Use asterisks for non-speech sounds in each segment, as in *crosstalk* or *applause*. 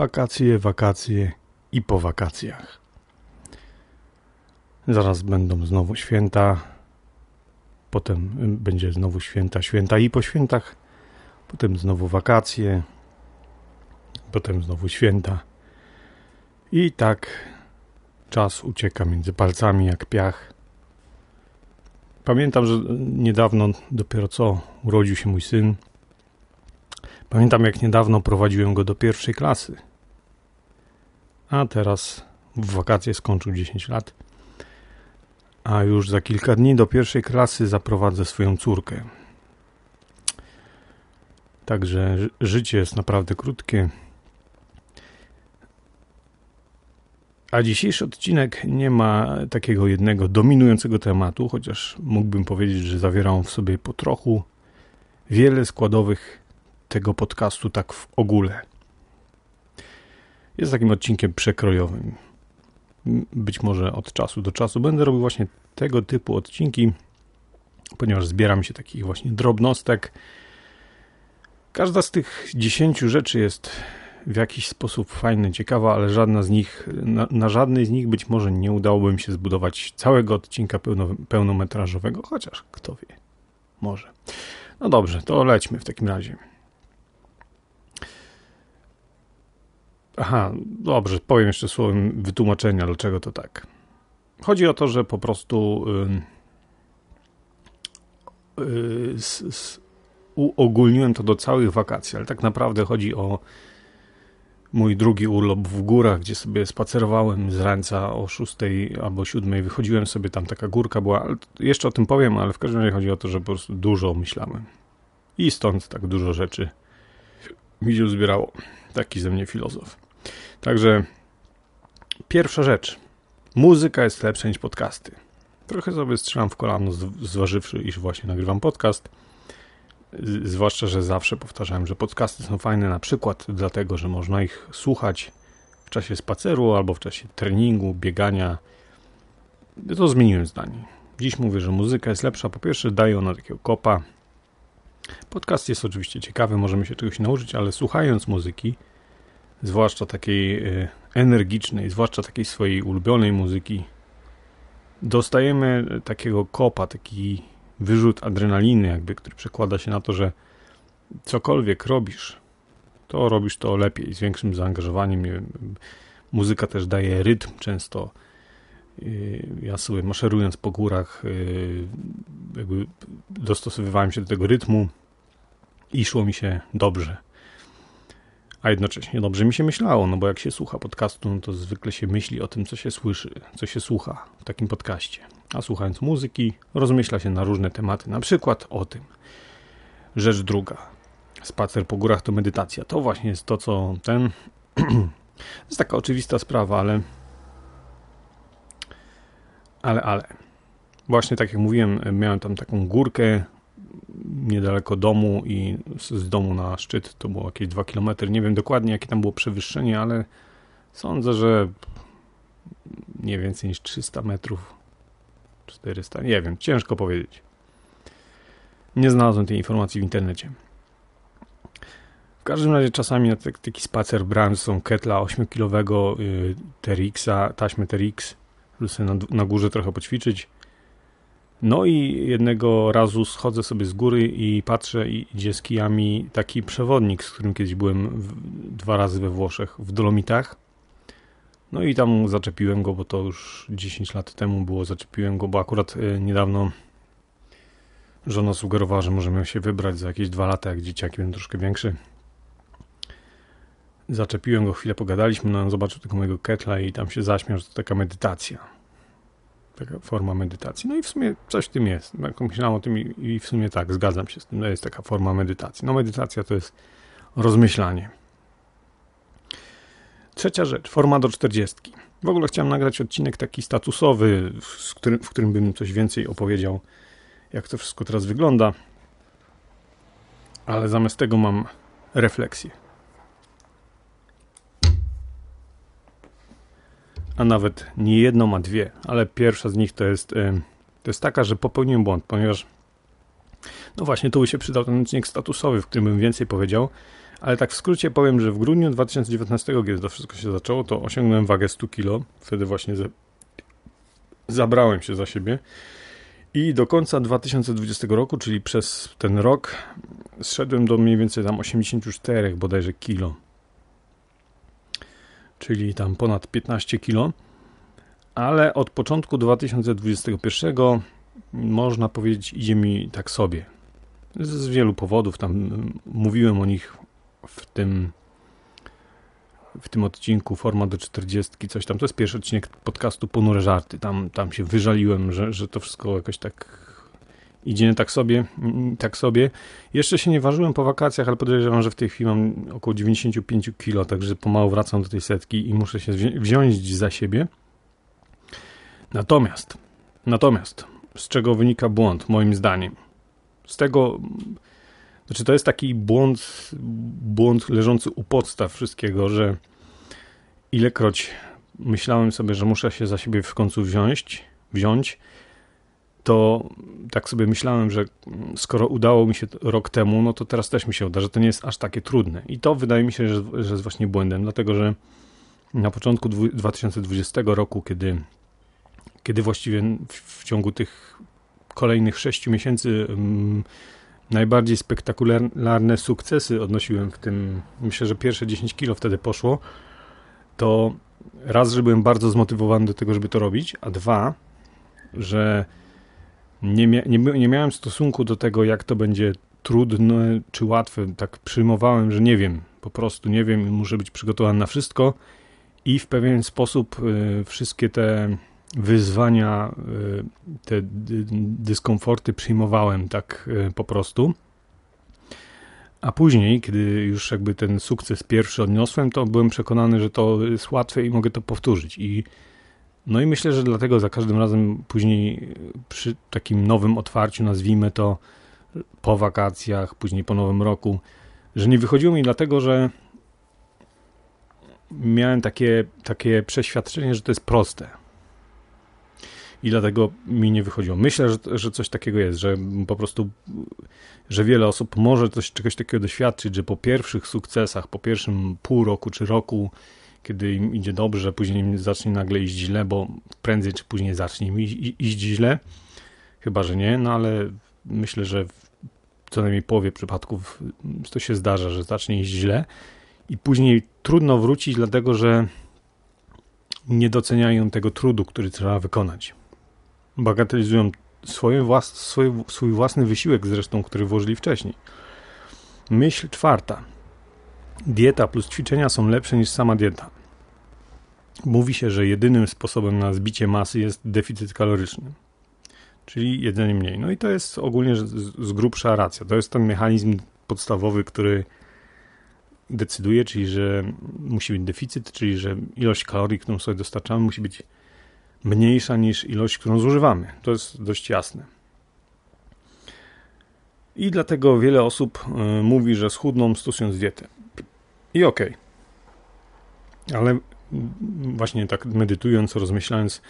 Wakacje, wakacje i po wakacjach. Zaraz będą znowu święta, potem będzie znowu święta, święta i po świętach, potem znowu wakacje, potem znowu święta. I tak czas ucieka między palcami jak piach. Pamiętam, że niedawno, dopiero co urodził się mój syn. Pamiętam, jak niedawno prowadziłem go do pierwszej klasy. A teraz w wakacje skończył 10 lat. A już za kilka dni do pierwszej klasy zaprowadzę swoją córkę. Także życie jest naprawdę krótkie. A dzisiejszy odcinek nie ma takiego jednego dominującego tematu, chociaż mógłbym powiedzieć, że zawiera on w sobie po trochu wiele składowych tego podcastu tak w ogóle. Jest takim odcinkiem przekrojowym. Być może od czasu do czasu będę robił właśnie tego typu odcinki, ponieważ zbieram się takich właśnie drobnostek. Każda z tych dziesięciu rzeczy jest w jakiś sposób fajna, ciekawa, ale żadna z nich, na, na żadnej z nich być może nie udałoby mi się zbudować całego odcinka pełno, pełnometrażowego, chociaż kto wie, może. No dobrze, to lećmy w takim razie. Aha, dobrze, powiem jeszcze słowem wytłumaczenia, dlaczego to tak. Chodzi o to, że po prostu yy, yy, uogólniłem to do całych wakacji, ale tak naprawdę chodzi o mój drugi urlop w górach, gdzie sobie spacerowałem z rańca o 6 albo 7. Wychodziłem sobie, tam taka górka była. Jeszcze o tym powiem, ale w każdym razie chodzi o to, że po prostu dużo myślałem. I stąd tak dużo rzeczy mi się zbierało. Taki ze mnie filozof. Także pierwsza rzecz. Muzyka jest lepsza niż podcasty. Trochę sobie strzelam w kolano, zważywszy, iż właśnie nagrywam podcast. Zwłaszcza, że zawsze powtarzałem, że podcasty są fajne na przykład dlatego, że można ich słuchać w czasie spaceru albo w czasie treningu, biegania. To zmieniłem zdanie. Dziś mówię, że muzyka jest lepsza. Po pierwsze, daje ona takiego kopa. Podcast jest oczywiście ciekawy, możemy się czegoś nauczyć, ale słuchając muzyki, zwłaszcza takiej e, energicznej, zwłaszcza takiej swojej ulubionej muzyki, dostajemy takiego kopa, taki wyrzut adrenaliny, jakby, który przekłada się na to, że cokolwiek robisz, to robisz to lepiej, z większym zaangażowaniem. Muzyka też daje rytm często. Ja sobie maszerując po górach, y, jakby dostosowywałem się do tego rytmu i szło mi się dobrze. A jednocześnie dobrze mi się myślało, no bo jak się słucha podcastu, no to zwykle się myśli o tym, co się słyszy, co się słucha w takim podcaście a słuchając muzyki rozmyśla się na różne tematy, na przykład o tym. Rzecz druga. Spacer po górach to medytacja. To właśnie jest to, co ten. *clears throat* to jest taka oczywista sprawa, ale. Ale, ale. Właśnie tak jak mówiłem, miałem tam taką górkę niedaleko domu i z domu na szczyt to było jakieś 2 km. Nie wiem dokładnie, jakie tam było przewyższenie, ale sądzę, że nie więcej niż 300 metrów 400, nie wiem, ciężko powiedzieć. Nie znalazłem tej informacji w internecie. W każdym razie czasami na taki spacer brałem są ketla 8-kilowego y, TRX-a, taśmy TRX, żeby sobie na, na górze trochę poćwiczyć. No i jednego razu schodzę sobie z góry i patrzę i idzie z kijami taki przewodnik, z którym kiedyś byłem w, dwa razy we Włoszech, w Dolomitach. No i tam zaczepiłem go, bo to już 10 lat temu było, zaczepiłem go, bo akurat e, niedawno żona sugerowała, że możemy się wybrać za jakieś dwa lata, jak dzieciaki będą troszkę większy. Zaczepiłem go, chwilę pogadaliśmy, no on zobaczył tego mojego ketla i tam się zaśmiał, że to taka medytacja. Taka forma medytacji. No i w sumie coś w tym jest. Jak myślałem o tym i, i w sumie tak, zgadzam się z tym, to jest taka forma medytacji. No medytacja to jest rozmyślanie. Trzecia rzecz, forma do 40. W ogóle chciałem nagrać odcinek taki statusowy, w którym, w którym bym coś więcej opowiedział, jak to wszystko teraz wygląda. Ale zamiast tego mam refleksję. A nawet nie jedną, a dwie, ale pierwsza z nich to jest, to jest taka, że popełniłem błąd, ponieważ no właśnie tu by się przydał ten odcinek statusowy, w którym bym więcej powiedział, Ale tak w skrócie powiem, że w grudniu 2019, kiedy to wszystko się zaczęło, to osiągnąłem wagę 100 kg. Wtedy właśnie ze... zabrałem się za siebie. I do końca 2020 roku, czyli przez ten rok, zszedłem do mniej więcej tam 84 bodajże kilo. Czyli tam ponad 15 kilo. Ale od początku 2021 można powiedzieć idzie mi tak sobie. Z wielu powodów, tam mówiłem o nich w tym w tym odcinku Forma do 40, coś tam. To jest pierwszy odcinek podcastu Ponure Żarty. Tam, tam się wyżaliłem, że, że to wszystko jakoś tak idzie tak sobie, tak sobie. Jeszcze się nie ważyłem po wakacjach, ale podejrzewam, że w tej chwili mam około 95 kg, także pomału wracam do tej setki i muszę się wziąć za siebie. Natomiast, natomiast, z czego wynika błąd, moim zdaniem? Z tego, znaczy to jest taki błąd, błąd leżący u podstaw wszystkiego, że ilekroć myślałem sobie, że muszę się za siebie w końcu wziąć, wziąć, to tak sobie myślałem, że skoro udało mi się rok temu, no to teraz też mi się uda, że to nie jest aż takie trudne. I to wydaje mi się, że, że jest właśnie błędem, dlatego że na początku 2020 roku, kiedy, kiedy właściwie w, w ciągu tych kolejnych 6 miesięcy um, najbardziej spektakularne sukcesy odnosiłem w tym, myślę, że pierwsze 10 kilo wtedy poszło, to raz, że byłem bardzo zmotywowany do tego, żeby to robić, a dwa, że nie, mia nie, nie miałem stosunku do tego, jak to będzie trudne czy łatwe. Tak przyjmowałem, że nie wiem, po prostu nie wiem muszę być przygotowany na wszystko i w pewien sposób y, wszystkie te wyzwania, y, te dyskomforty przyjmowałem tak y, po prostu. A później, kiedy już jakby ten sukces pierwszy odniosłem, to byłem przekonany, że to jest łatwe i mogę to powtórzyć. I no i myślę, że dlatego za każdym razem później przy takim nowym otwarciu, nazwijmy to po wakacjach, później po nowym roku, że nie wychodziło mi dlatego, że miałem takie, takie przeświadczenie, że to jest proste. I dlatego mi nie wychodziło. Myślę, że, że coś takiego jest, że po prostu, że wiele osób może coś, czegoś takiego doświadczyć, że po pierwszych sukcesach, po pierwszym pół roku czy roku kiedy im idzie dobrze, później im zacznie nagle iść źle, bo prędzej czy później zacznie im iść, źle. Chyba, że nie, no ale myślę, że w co najmniej połowie przypadków to się zdarza, że zacznie iść źle i później trudno wrócić, dlatego że nie doceniają tego trudu, który trzeba wykonać. Bagatelizują swój, swój własny wysiłek zresztą, który włożyli wcześniej. Myśl czwarta dieta plus ćwiczenia są lepsze niż sama dieta. Mówi się, że jedynym sposobem na zbicie masy jest deficyt kaloryczny, czyli jedzenie mniej. No i to jest ogólnie z grubsza racja. To jest ten mechanizm podstawowy, który decyduje, czyli że musi być deficyt, czyli że ilość kalorii, którą sobie dostarczamy, musi być mniejsza niż ilość, którą zużywamy. To jest dość jasne. I dlatego wiele osób y, mówi, że schudną stosując dietę. I okej. Okay. Ale właśnie tak medytując, rozmyślając,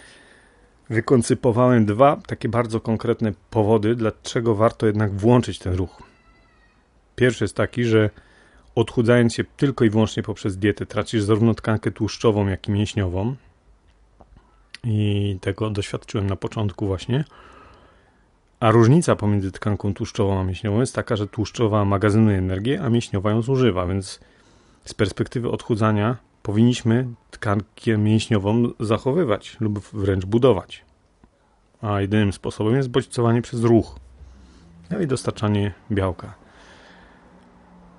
wykoncypowałem dwa takie bardzo konkretne powody, dlaczego warto jednak włączyć ten ruch. Pierwszy jest taki, że odchudzając się tylko i wyłącznie poprzez dietę, tracisz zarówno tkankę tłuszczową, jak i mięśniową. I tego doświadczyłem na początku właśnie. A różnica pomiędzy tkanką tłuszczową a mięśniową jest taka, że tłuszczowa magazynuje energię, a mięśniowa ją zużywa, więc z perspektywy odchudzania powinniśmy tkankę mięśniową zachowywać lub wręcz budować. A jedynym sposobem jest bodźcowanie przez ruch. No i dostarczanie białka.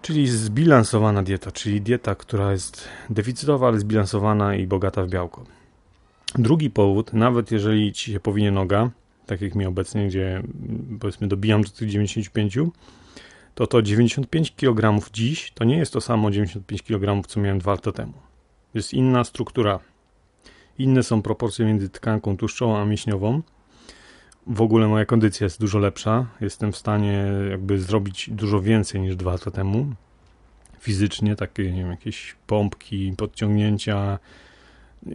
Czyli zbilansowana dieta, czyli dieta, która jest deficytowa, ale zbilansowana i bogata w białko. Drugi powód, nawet jeżeli ci się powinie noga, tak jak mi obecnie, gdzie powiedzmy dobijam do tych 95, to to 95 kg dziś to nie jest to samo 95 kg, co miałem dwa lata temu. Jest inna struktura. Inne są proporcje między tkanką tłuszczową a mięśniową. W ogóle moja kondycja jest dużo lepsza. Jestem w stanie jakby zrobić dużo więcej niż dwa lata temu. Fizycznie, takie nie wiem, jakieś pompki, podciągnięcia,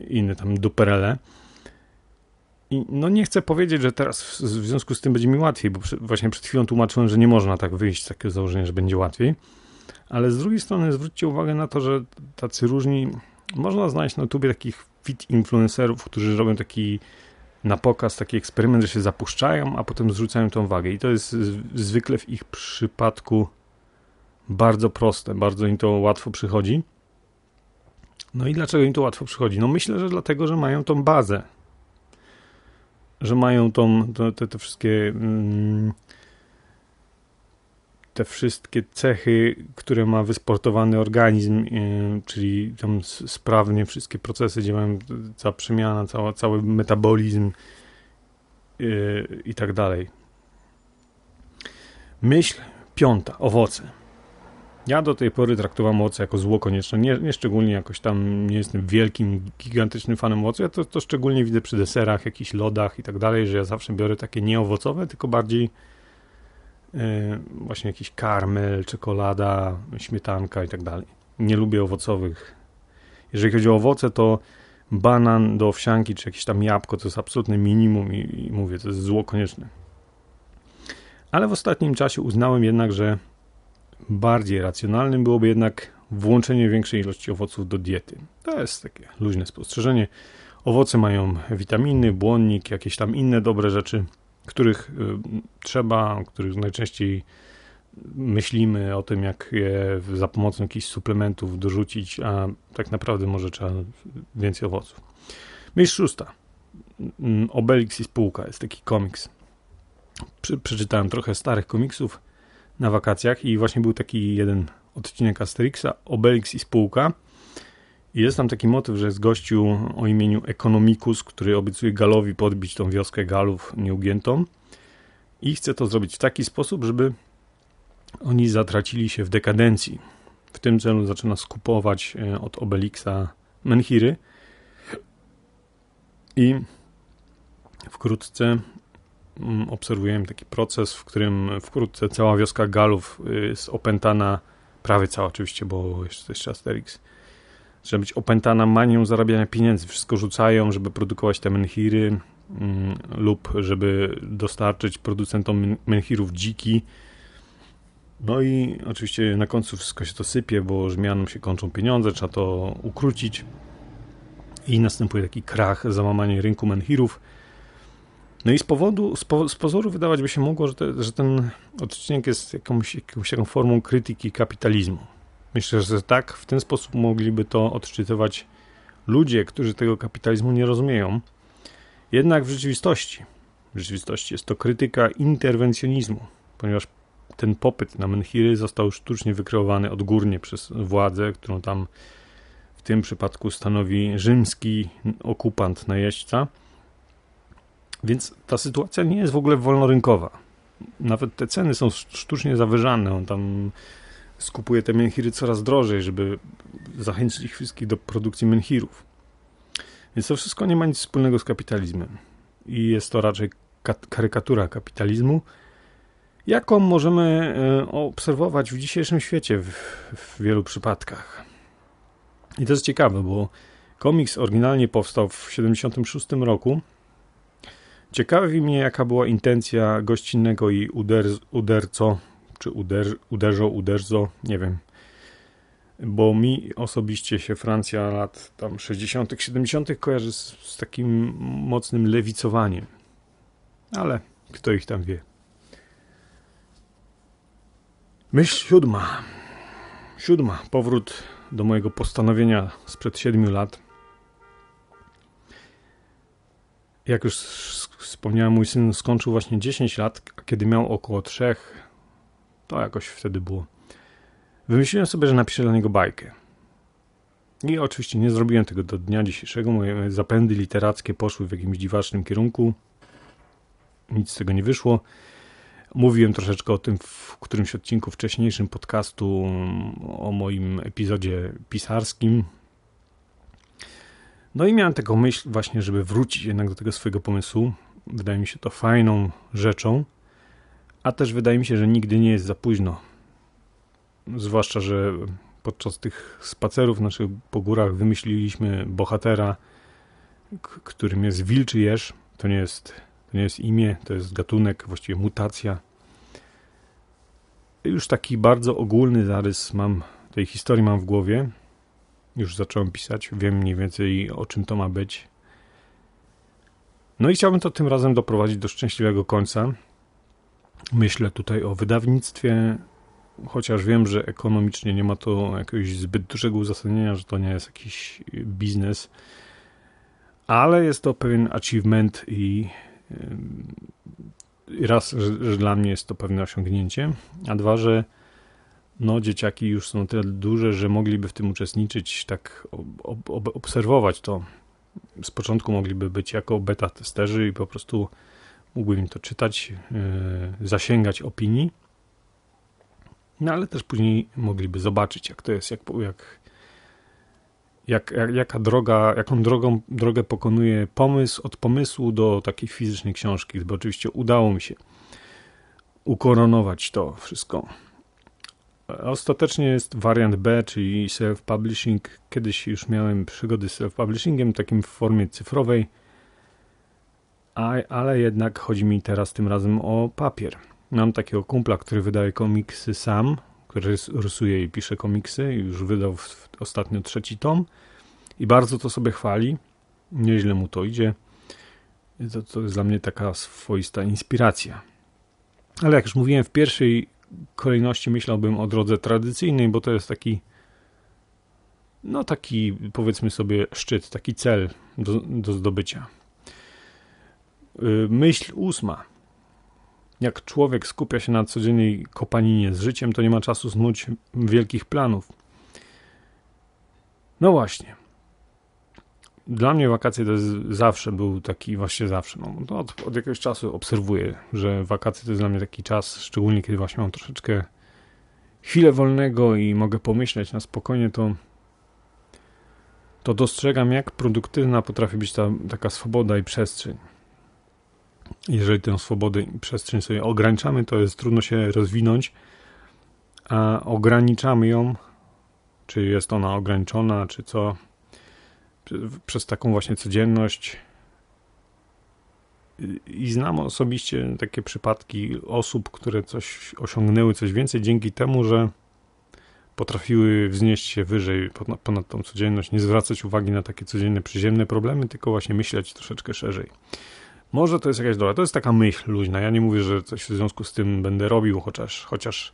inne tam duperele. I no nie chcę powiedzieć, że teraz w, związku z tym będzie mi łatwiej, bo właśnie przed chwilą tłumaczyłem, że nie można tak wyjść z takiego założenia, że będzie łatwiej. Ale z drugiej strony zwróćcie uwagę na to, że tacy różni, można znaleźć na YouTube takich fit influencerów, którzy robią taki na pokaz, taki eksperyment, że się zapuszczają, a potem zrzucają tą wagę. I to jest zwykle w ich przypadku bardzo proste, bardzo im to łatwo przychodzi. No i dlaczego im to łatwo przychodzi? No myślę, że dlatego, że mają tą bazę. Że mają tą, te, te wszystkie mm, te wszystkie cechy, które ma wysportowany organizm, yy, czyli tam sprawnie wszystkie procesy działają, cała przemiana, cała, cały metabolizm yy, i tak dalej. Myśl piąta, owoce. Ja do tej pory traktowałem owoce jako zło konieczne, nie, nie, szczególnie jakoś tam nie jestem wielkim, gigantycznym fanem owoców, ja to, to szczególnie widzę przy deserach, jakichś lodach i tak dalej, że ja zawsze biorę takie nieowocowe, tylko bardziej yy, właśnie jakiś karmel, czekolada, śmietanka i tak dalej. Nie lubię owocowych. Jeżeli chodzi o owoce, to banan do owsianki, czy jakieś tam jabłko, to jest absolutne minimum i, i mówię, to jest zło konieczne. Ale w ostatnim czasie uznałem jednak, że bardziej racjonalnym byłoby jednak włączenie większej ilości owoców do diety. To jest takie luźne spostrzeżenie. Owoce mają witaminy, błonnik, jakieś tam inne dobre rzeczy, których y, trzeba, których najczęściej myślimy o tym, jak je za pomocą jakichś suplementów dorzucić, a tak naprawdę może trzeba więcej owoców. Myśl szósta. Mm, Obelix i spółka jest taki komiks. przeczytałem trochę starych komiksów na wakacjach i właśnie był taki jeden odcinek Asterixa, Obelix i spółka. I jest tam taki motyw, że jest gościu o imieniu Economicus, który obiecuje Galowi podbić tą wioskę Galów nieugiętą i chce to zrobić w taki sposób, żeby oni zatracili się w dekadencji. W tym celu zaczyna skupować e, od Obelixa menhiry i wkrótce obserwujemy taki proces, w którym wkrótce cała wioska Galów y, jest opętana, prawie cała oczywiście, bo jeszcze jest Asterix, żeby być opętana manią zarabiania pieniędzy. Wszystko rzucają, żeby produkować te menhiry mm, lub żeby dostarczyć producentom menhirów dziki. No i oczywiście na końcu wszystko się to sypie, bo żmianom się kończą pieniądze, trzeba to ukrócić i następuje taki krach, załamanie rynku menhirów no i z powodu, z, po, z pozoru wydawać by się mogło, że, te, że ten odcinek jest jakąś, jakąś taką formą krytyki kapitalizmu. Myślę, że tak, w ten sposób mogliby to odczytywać ludzie, którzy tego kapitalizmu nie rozumieją. Jednak w rzeczywistości, w rzeczywistości jest to krytyka interwencjonizmu, ponieważ ten popyt na menhiry został sztucznie wykreowany odgórnie przez władzę, którą tam w tym przypadku stanowi rzymski okupant najeźdźca więc ta sytuacja nie jest w ogóle wolnorynkowa. Nawet te ceny są sztucznie zawyżane. On tam skupuje te menhiry coraz drożej, żeby zachęcić ich wszystkich do produkcji menhirów. Więc to wszystko nie ma nic wspólnego z kapitalizmem. I jest to raczej karykatura kapitalizmu, jaką możemy e, obserwować w dzisiejszym świecie w, w wielu przypadkach. I to jest ciekawe, bo komiks oryginalnie powstał w 1976 roku Ciekawi mnie, jaka była intencja gościnnego i uder, uderco, czy uder, uderzo, uderzo, nie wiem. Bo mi osobiście się Francja lat tam 60., 70. kojarzy z, z takim mocnym lewicowaniem. Ale kto ich tam wie. Myśl siódma. Siódma. Powrót do mojego postanowienia sprzed siedmiu lat. Jak już wspomniałem, mój syn skończył właśnie 10 lat, kiedy miał około 3, to jakoś wtedy było. Wymyśliłem sobie, że napiszę dla niego bajkę. I oczywiście nie zrobiłem tego do dnia dzisiejszego. Moje zapędy literackie poszły w jakimś dziwacznym kierunku. Nic z tego nie wyszło. Mówiłem troszeczkę o tym w którymś odcinku wcześniejszym podcastu o moim epizodzie pisarskim, no i miałem taką myśl właśnie, żeby wrócić jednak do tego swojego pomysłu. Wydaje mi się to fajną rzeczą, a też wydaje mi się, że nigdy nie jest za późno. Zwłaszcza, że podczas tych spacerów naszych po górach wymyśliliśmy bohatera, którym jest wilczy jeż. To nie jest, to nie jest imię, to jest gatunek, właściwie mutacja. już taki bardzo ogólny zarys mam tej historii mam w głowie. Już zacząłem pisać, wiem mniej więcej o czym to ma być. No i chciałbym to tym razem doprowadzić do szczęśliwego końca. Myślę tutaj o wydawnictwie, chociaż wiem, że ekonomicznie nie ma to jakiegoś zbyt dużego uzasadnienia, że to nie jest jakiś biznes, ale jest to pewien achievement i raz, że, że dla mnie jest to pewne osiągnięcie, a dwa, że no, dzieciaki już są tyle duże, że mogliby w tym uczestniczyć, tak ob, ob, obserwować to. Z początku mogliby być jako beta testerzy i po prostu mógłbym to czytać, yy, zasięgać opinii. No ale też później mogliby zobaczyć, jak to jest, jak, jak, jak, jaka droga, jaką drogą, drogę pokonuje pomysł od pomysłu do takiej fizycznej książki, bo oczywiście udało mi się ukoronować to wszystko. Ostatecznie jest wariant B, czyli self-publishing. Kiedyś już miałem przygody z self-publishingiem, takim w formie cyfrowej, ale jednak chodzi mi teraz tym razem o papier. Mam takiego kumpla, który wydaje komiksy sam, który rysuje i pisze komiksy. Już wydał ostatnio trzeci tom i bardzo to sobie chwali. Nieźle mu to idzie. To, to jest dla mnie taka swoista inspiracja. Ale jak już mówiłem, w pierwszej kolejności myślałbym o drodze tradycyjnej, bo to jest taki no taki powiedzmy sobie szczyt, taki cel do, do zdobycia. Y, myśl ósma. Jak człowiek skupia się na codziennej kopaninie z życiem, to nie ma czasu snuć wielkich planów. No właśnie. Dla mnie wakacje to jest zawsze był taki, właśnie zawsze, no, od, od jakiegoś czasu obserwuję, że wakacje to jest dla mnie taki czas, szczególnie kiedy właśnie mam troszeczkę chwilę wolnego i mogę pomyśleć na spokojnie, to to dostrzegam, jak produktywna potrafi być ta taka swoboda i przestrzeń. Jeżeli tę swobodę i przestrzeń sobie ograniczamy, to jest trudno się rozwinąć, a ograniczamy ją, czy jest ona ograniczona, czy co, przez taką właśnie codzienność. I znam osobiście takie przypadki osób, które coś osiągnęły, coś więcej dzięki temu, że potrafiły wznieść się wyżej ponad, tą codzienność, nie zwracać uwagi na takie codzienne, przyziemne problemy, tylko właśnie myśleć troszeczkę szerzej. Może to jest jakaś droga, to jest taka myśl luźna. Ja nie mówię, że coś w związku z tym będę robił, chociaż, chociaż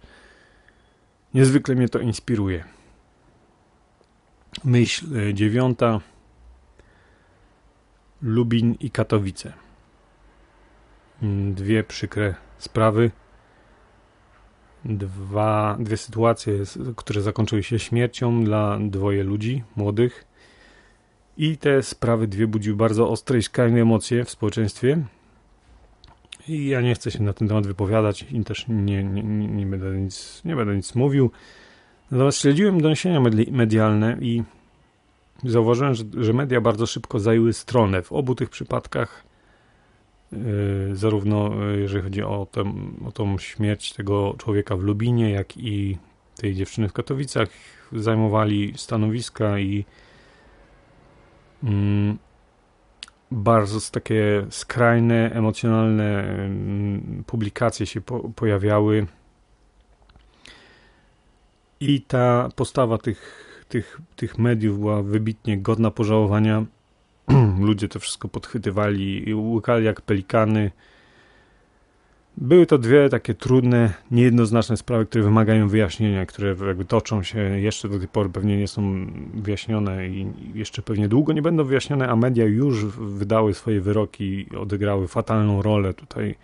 niezwykle mnie to inspiruje. Myśl e, dziewiąta. Lubin i Katowice. Mm, dwie przykre sprawy. Dwa, dwie sytuacje, które zakończyły się śmiercią dla dwoje ludzi młodych. I te sprawy dwie budziły bardzo ostre i skrajne emocje w społeczeństwie. I ja nie chcę się na ten temat wypowiadać i też nie, nie, nie, będę, nic, nie będę nic mówił. Natomiast śledziłem doniesienia medialne i zauważyłem, że, że media bardzo szybko zajęły stronę w obu tych przypadkach. Yy, zarówno yy, jeżeli chodzi o, tę, o tą śmierć tego człowieka w Lubinie, jak i tej dziewczyny w Katowicach, zajmowali stanowiska i mm, bardzo takie skrajne, emocjonalne mm, publikacje się po, pojawiały. I ta postawa tych tych, tych mediów była wybitnie godna pożałowania. *clears throat* Ludzie to wszystko podchwytywali i łykali jak pelikany. Były to dwie takie trudne, niejednoznaczne sprawy, które wymagają wyjaśnienia, które jakby toczą się jeszcze do tej pory, pewnie nie są wyjaśnione i jeszcze pewnie długo nie będą wyjaśnione, a media już wydały swoje wyroki i odegrały fatalną rolę tutaj,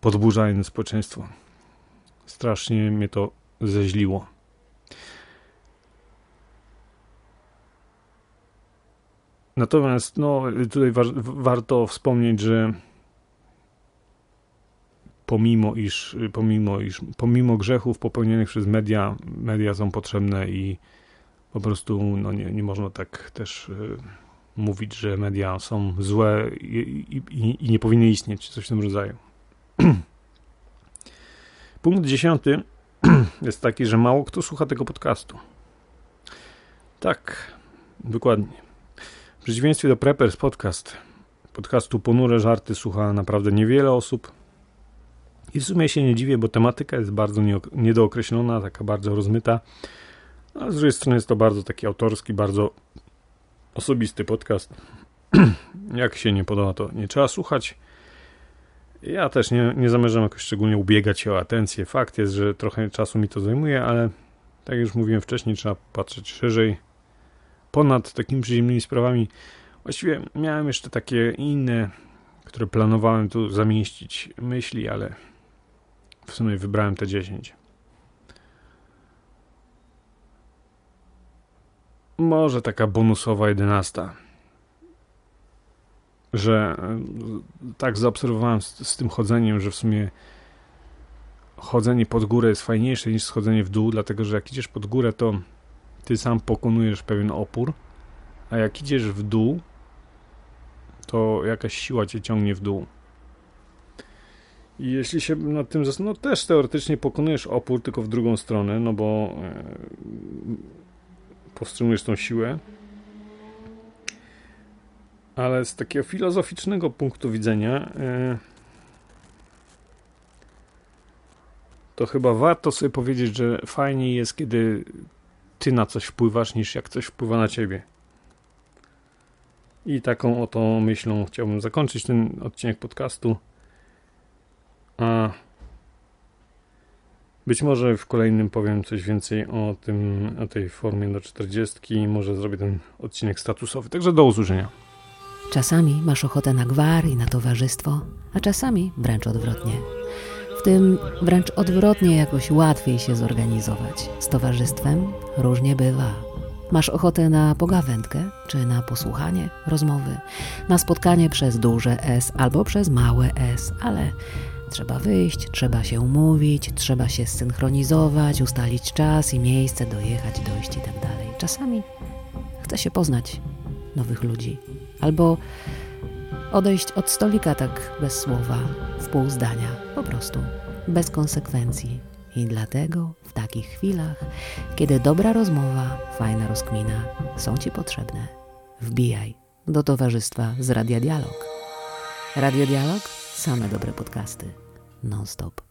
podburzając społeczeństwo. Strasznie mnie to zeźliło. Natomiast no, tutaj wa warto wspomnieć, że pomimo iż, pomimo iż, pomimo grzechów popełnionych przez media, media są potrzebne i po prostu no, nie, nie można tak też y, mówić, że media są złe i, i, i nie powinny istnieć, coś w tym rodzaju. *clears throat* Punkt dziesiąty *clears throat* jest taki, że mało kto słucha tego podcastu. Tak, dokładnie przeciwieństwie do Preppers Podcast, podcastu Ponure Żarty słucha naprawdę niewiele osób. I w sumie się nie dziwię, bo tematyka jest bardzo niedookreślona, taka bardzo rozmyta. A z drugiej strony jest to bardzo taki autorski, bardzo osobisty podcast. *clears throat* Jak się nie podoba, to nie trzeba słuchać. Ja też nie, nie zamierzam jakoś szczególnie ubiegać się o atencję. Fakt jest, że trochę czasu mi to zajmuje, ale tak jak już mówiłem wcześniej, trzeba patrzeć szerzej ponad takimi przyziemnymi sprawami. Właściwie miałem jeszcze takie inne, które planowałem tu zamieścić myśli, ale w sumie wybrałem te 10. Może taka bonusowa jedenasta. Że e, tak zaobserwowałem z, z tym chodzeniem, że w sumie chodzenie pod górę jest fajniejsze niż schodzenie w dół, dlatego że jak idziesz pod górę, to ty sam pokonujesz pewien opór, a jak idziesz w dół, to jakaś siła cię ciągnie w dół. I jeśli się nad tym zastanowisz, no też teoretycznie pokonujesz opór, tylko w drugą stronę, no bo e, powstrzymujesz tą siłę. Ale z takiego filozoficznego punktu widzenia e, to chyba warto sobie powiedzieć, że fajniej jest, kiedy ty na coś wpływasz, niż jak coś wpływa na ciebie. I taką oto myślą chciałbym zakończyć ten odcinek podcastu. A być może w kolejnym powiem coś więcej o tym, o tej formie do 40. Może zrobię ten odcinek statusowy. Także do usłyszenia. Czasami masz ochotę na gwar i na towarzystwo, a czasami wręcz odwrotnie. Tym wręcz odwrotnie jakoś łatwiej się zorganizować. Z towarzystwem różnie bywa. Masz ochotę na pogawędkę, czy na posłuchanie rozmowy, na spotkanie przez duże S albo przez małe S, ale Trzeba wyjść, trzeba się umówić, trzeba się zsynchronizować, ustalić czas i miejsce, dojechać, dojść i tak dalej. Czasami chce się poznać nowych ludzi albo odejść od stolika tak bez słowa, w pół zdania, prostu, bez konsekwencji. I dlatego w takich chwilach, kiedy dobra rozmowa, fajna rozkmina są Ci potrzebne, wbijaj do towarzystwa z Radia Dialog. Radio Dialog Same dobre podcasty. Non-stop.